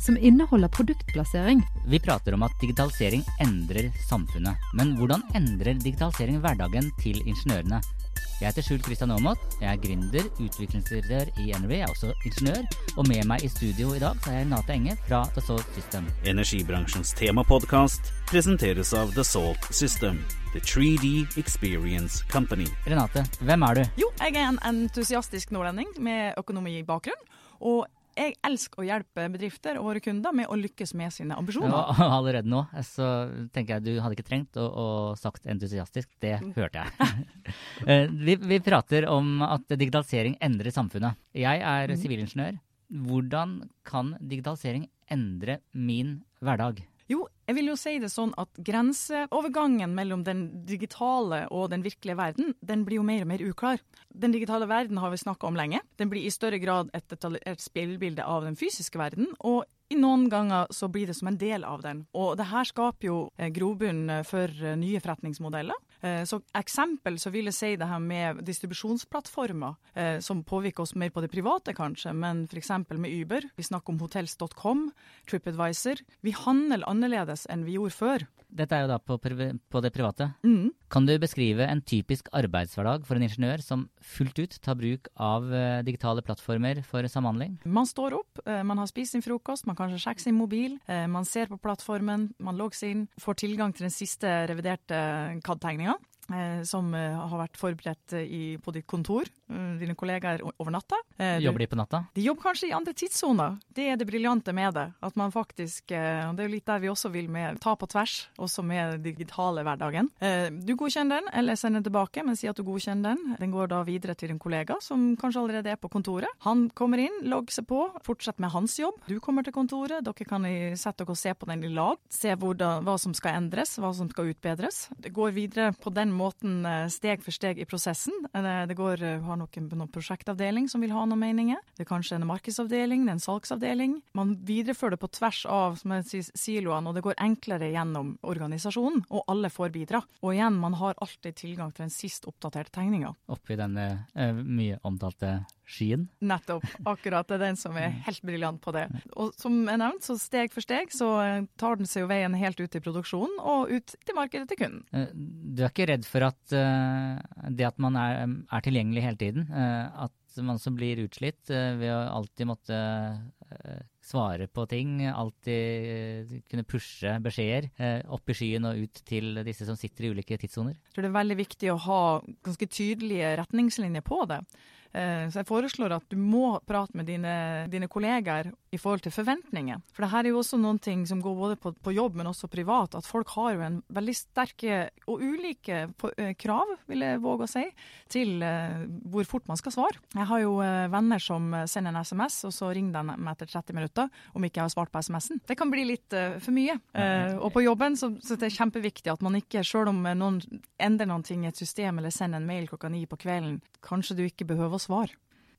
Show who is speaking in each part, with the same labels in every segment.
Speaker 1: som inneholder produktplassering.
Speaker 2: Vi prater om at digitalisering endrer samfunnet. Men hvordan endrer digitalisering hverdagen til ingeniørene? Jeg heter Skjult Kristian Aamodt. Jeg er gründer, utviklingsdirektør i Energy. Jeg er også ingeniør. Og med meg i studio i dag så er jeg Renate Enge fra The Salt System.
Speaker 3: Energibransjens temapodkast presenteres av The Salt System. The 3D Experience Company.
Speaker 2: Renate, hvem er du?
Speaker 4: Jo, jeg er en entusiastisk nordlending med økonomibakgrunn. Og jeg elsker å hjelpe bedrifter og våre kunder med å lykkes med sine ambisjoner.
Speaker 2: Ja, allerede nå så tenker jeg du hadde ikke trengt å, å sagt entusiastisk. Det hørte jeg. Eh, vi, vi prater om at digitalisering endrer samfunnet. Jeg er sivilingeniør. Hvordan kan digitalisering endre min hverdag?
Speaker 4: Jo, jeg vil jo si det sånn at grenseovergangen mellom den digitale og den virkelige verden, den blir jo mer og mer uklar. Den digitale verden har vi snakka om lenge. Den blir i større grad et, detaljert speilbilde av den fysiske verden. og i noen ganger så blir det som en del av den. Og det her skaper jo eh, grobunn for eh, nye forretningsmodeller. Eh, så eksempel så vil jeg si det her med distribusjonsplattformer, som påvirker oss mer på det private kanskje, men f.eks. med Uber. Vi snakker om hotels.com, TripAdvisor. Vi handler annerledes enn vi gjorde før.
Speaker 2: Dette er jo da på, på det private.
Speaker 4: Mm.
Speaker 2: Kan du beskrive en typisk arbeidshverdag for en ingeniør som fullt ut tar bruk av digitale plattformer for samhandling?
Speaker 4: Man står opp, man har spist sin frokost, man kanskje sjekker sin mobil, man ser på plattformen, man logger inn, får tilgang til den siste reviderte CAD-tegninga. Som har vært forberedt i, på ditt kontor, dine kollegaer over natta.
Speaker 2: Jobber de på natta?
Speaker 4: De jobber kanskje i andre tidssoner. Det er det briljante med det. At man faktisk, og Det er jo litt der vi også vil med ta på tvers, også med digitale hverdagen. Du godkjenner den, eller sender den tilbake, men si at du godkjenner den. Den går da videre til en kollega som kanskje allerede er på kontoret. Han kommer inn, logger seg på, fortsetter med hans jobb. Du kommer til kontoret, dere kan sette dere og se på den i lag. Se hvordan, hva som skal endres, hva som skal utbedres. Det går videre på den måten steg for steg i prosessen. Det går, har noen, noen prosjektavdeling som vil ha noen meninger. Det er kanskje en markedsavdeling, det er en salgsavdeling. Man viderefører det på tvers av sier, siloene, og det går enklere gjennom organisasjonen, og alle får bidra. Og igjen, man har alltid tilgang til den sist oppdaterte tegninga.
Speaker 2: Oppi denne uh, mye omtalte skien?
Speaker 4: Nettopp. Akkurat. Det er den som er helt briljant på det. Og som jeg nevnte, så steg for steg så tar den seg jo veien helt ut i produksjonen og ut til markedet til kunden.
Speaker 2: Uh, du er ikke redd for at uh, det at man er, er tilgjengelig hele tiden, at man som blir utslitt ved å alltid måtte svare på ting, alltid kunne pushe beskjeder opp i skyen og ut til disse som sitter i ulike tidssoner?
Speaker 4: Jeg tror det er veldig viktig å ha ganske tydelige retningslinjer på det. Så jeg foreslår at du må prate med dine, dine kollegaer i forhold til forventninger. For det her er jo også noen ting som går både på, på, jobb, men også privat. At folk har jo en veldig sterke og ulike krav, vil jeg våge å si, til hvor fort man skal svare. Jeg har jo venner som sender en SMS, og så ringer de meg etter 30 minutter om ikke jeg har svart på SMS-en. Det kan bli litt for mye. Og på jobben så, så det er kjempeviktig at man ikke, sjøl om noen endrer noen ting i et system eller sender en mail klokka ni på kvelden, kanskje du ikke behøver å svare.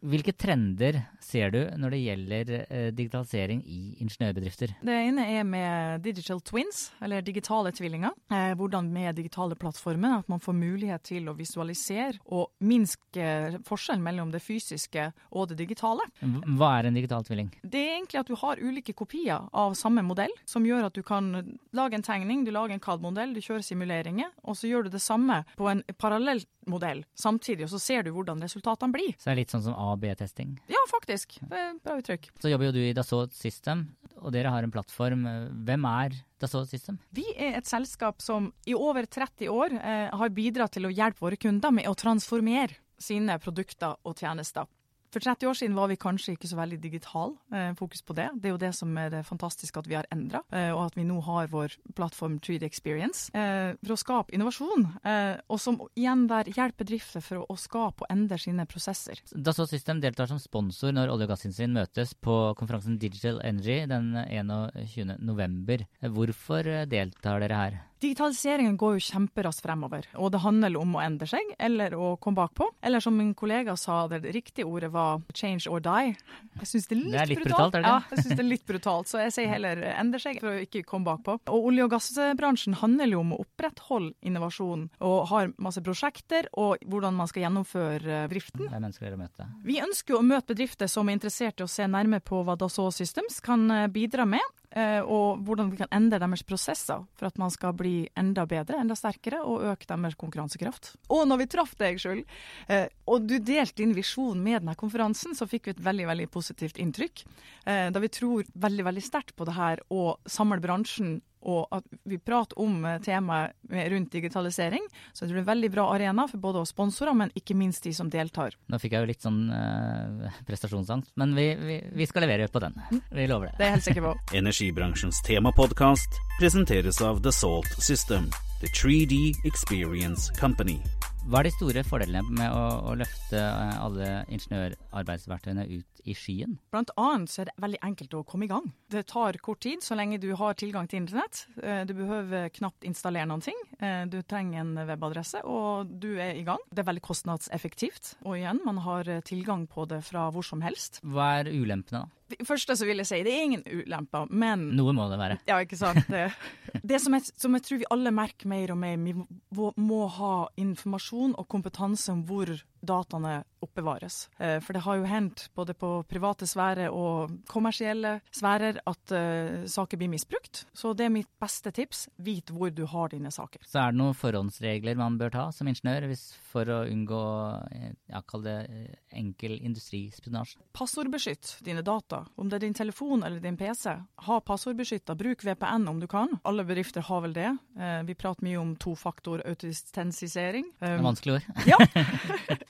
Speaker 2: Hvilke trender ser du når det gjelder eh, digitalisering i ingeniørbedrifter?
Speaker 4: Det ene er med digital twins, eller digitale tvillinger. Eh, hvordan med digitale plattformer at man får mulighet til å visualisere og minske forskjellen mellom det fysiske og det digitale.
Speaker 2: Hva er en digital tvilling?
Speaker 4: Det er egentlig at du har ulike kopier av samme modell, som gjør at du kan lage en tegning, du lager en CAD-modell, du kjører simuleringer, og så gjør du det samme på en parallell modell samtidig, og så ser du hvordan resultatene blir.
Speaker 2: Så det er litt sånn som A-B-testing?
Speaker 4: Ja, faktisk. Det er bra uttrykk.
Speaker 2: Så jobber jo du i Dassault System, og dere har en plattform. Hvem er Dassault System?
Speaker 4: Vi er et selskap som i over 30 år eh, har bidratt til å hjelpe våre kunder med å transformere sine produkter og tjenester. For 30 år siden var vi kanskje ikke så veldig digital. Eh, fokus på det. Det er jo det som er det fantastiske at vi har endra, eh, og at vi nå har vår plattform 3D Experience eh, for å skape innovasjon. Eh, og som igjen der hjelper bedrifter for å, å, skape og endre sine prosesser.
Speaker 2: Dassault System deltar som sponsor når olje- og gassindustrien møtes på konferansen Digital Energy den 21.11. Hvorfor deltar dere her?
Speaker 4: Digitaliseringen går jo kjemperaskt fremover, og det handler om å endre seg eller å komme bakpå. Eller som min kollega sa, det riktige ordet var 'change or die'. Jeg syns det er litt,
Speaker 2: det er litt
Speaker 4: brutalt.
Speaker 2: brutalt er det?
Speaker 4: Ja, jeg synes det er litt brutalt, så jeg sier heller endre seg for å ikke komme bakpå. Og olje- og gassbransjen handler jo om å opprettholde innovasjon, og har masse prosjekter og hvordan man skal gjennomføre driften.
Speaker 2: Hvem ønsker dere å møte?
Speaker 4: Vi ønsker jo å møte bedrifter som er interessert i å se nærmere på hva Dassault Systems kan bidra med. Eh, og hvordan vi kan endre deres prosesser for at man skal bli enda bedre, enda sterkere, og øke deres konkurransekraft. Og når vi traff deg sjøl, eh, og du delte din visjon med denne konferansen, så fikk vi et veldig veldig positivt inntrykk. Eh, da vi tror veldig veldig sterkt på det her å samle bransjen og at vi prater om temaet rundt digitalisering. Så jeg tror det er en veldig bra arena for både sponsorer, men ikke minst de som deltar.
Speaker 2: Nå fikk jeg jo litt sånn uh, prestasjonsangst, men vi, vi, vi, skal levere på den. Vi lover det.
Speaker 4: Det er jeg helt sikker på.
Speaker 3: Energibransjens temapodkast presenteres av The Salt System, the 3D Experience Company.
Speaker 2: Hva er de store fordelene med å, å løfte alle ingeniørarbeidsverktøyene ut i skyen?
Speaker 4: Blant annet så er det veldig enkelt å komme i gang. Det tar kort tid så lenge du har tilgang til internett. Du behøver knapt installere noen ting. Du trenger en webadresse, og du er i gang. Det er veldig kostnadseffektivt. Og igjen, man har tilgang på det fra hvor som helst.
Speaker 2: Hva er ulempene, da?
Speaker 4: Første så vil jeg si, det er ingen ulemper, men
Speaker 2: Noe må det være.
Speaker 4: Ja, ikke sant. Det, det som, jeg, som, jeg, tror vi alle merker mer og mer, vi må, må ha informasjon og kompetanse om hvor dataene oppbevares. For det har jo hendt både på private sfære og kommersielle sfærer at uh, saker blir misbrukt. Så det er mitt beste tips. Vit hvor du har dine saker.
Speaker 2: Så er det noen forhåndsregler man bør ta som ingeniør for å unngå ja, kall det enkel industrispionasje?
Speaker 4: Passordbeskytt dine data. Om det er din telefon eller din PC, ha passordbeskytta. Bruk VPN om du kan. Alle bedrifter har vel det. Vi prater mye om tofaktor autentisering.
Speaker 2: Um, det er vanskelige ord.
Speaker 4: Ja.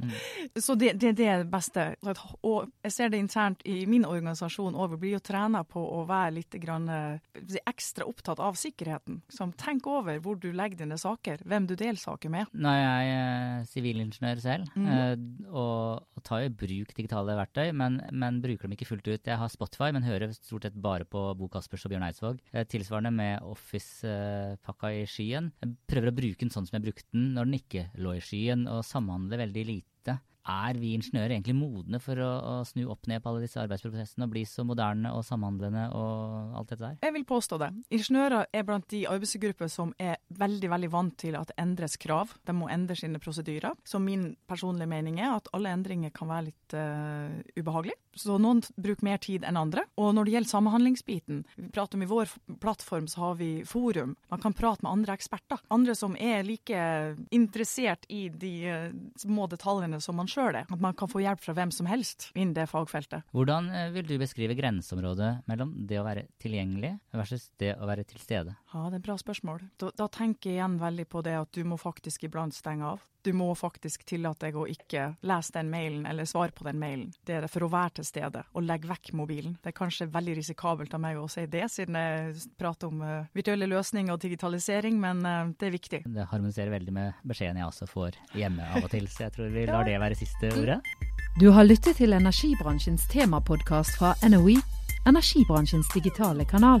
Speaker 4: Mm. Så det, det, det, er det beste. Og jeg ser det internt i min organisasjon òg. Vi blir jo trena på å være litt grann, ekstra opptatt av sikkerheten. Så tenk over hvor du legger dine saker, hvem du deler saker med.
Speaker 2: Nå er jeg sivilingeniør selv, mm. og, og, tar i bruk digitale verktøy, men, men, bruker dem ikke fullt ut. Jeg har Spotify, men hører stort sett bare på Bo Kaspers og Bjørn Eidsvåg. Tilsvarende med Office-pakka i skyen. Jeg prøver å bruke den sånn som jeg brukte den når den ikke lå i skyen, og samhandler veldig lite er vi ingeniører egentlig modne for å, å, snu opp ned på alle disse arbeidsprosessene og bli så moderne og samhandlende og alt dette der?
Speaker 4: Jeg vil påstå det. Ingeniører er blant de arbeidsgrupper som er veldig veldig vant til at det endres krav. De må endre sine prosedyrer. Så min personlige mening er at alle endringer kan være litt uh, ubehagelig. Så noen bruker mer tid enn andre. Og når det gjelder samhandlingsbiten, vi prater om i vår plattform så har vi forum. Man kan prate med andre eksperter. Andre som er like interessert i de uh, små detaljene som man sjøl er. At man kan få hjelp fra hvem som helst innen det fagfeltet.
Speaker 2: Hvordan vil du beskrive grenseområdet mellom det å være tilgjengelig versus det å være til stede?
Speaker 4: Ja, det er et bra spørsmål. Da, da tenker jeg igjen veldig på det at du må faktisk iblant stenge av. Du må faktisk tillate deg å ikke lese den mailen eller svare på den mailen. Det er det for å være til stede og legge vekk mobilen. Det er kanskje veldig risikabelt av meg å si det, siden jeg prater om uh, virtuelle løsninger og digitalisering, men uh, det er viktig.
Speaker 2: Det harmoniserer veldig med beskjeden jeg også får hjemme av og til, så jeg tror vi lar det være siste ordet.
Speaker 1: Du har lyttet til energibransjens temapodkast fra NOE, energibransjens digitale kanal.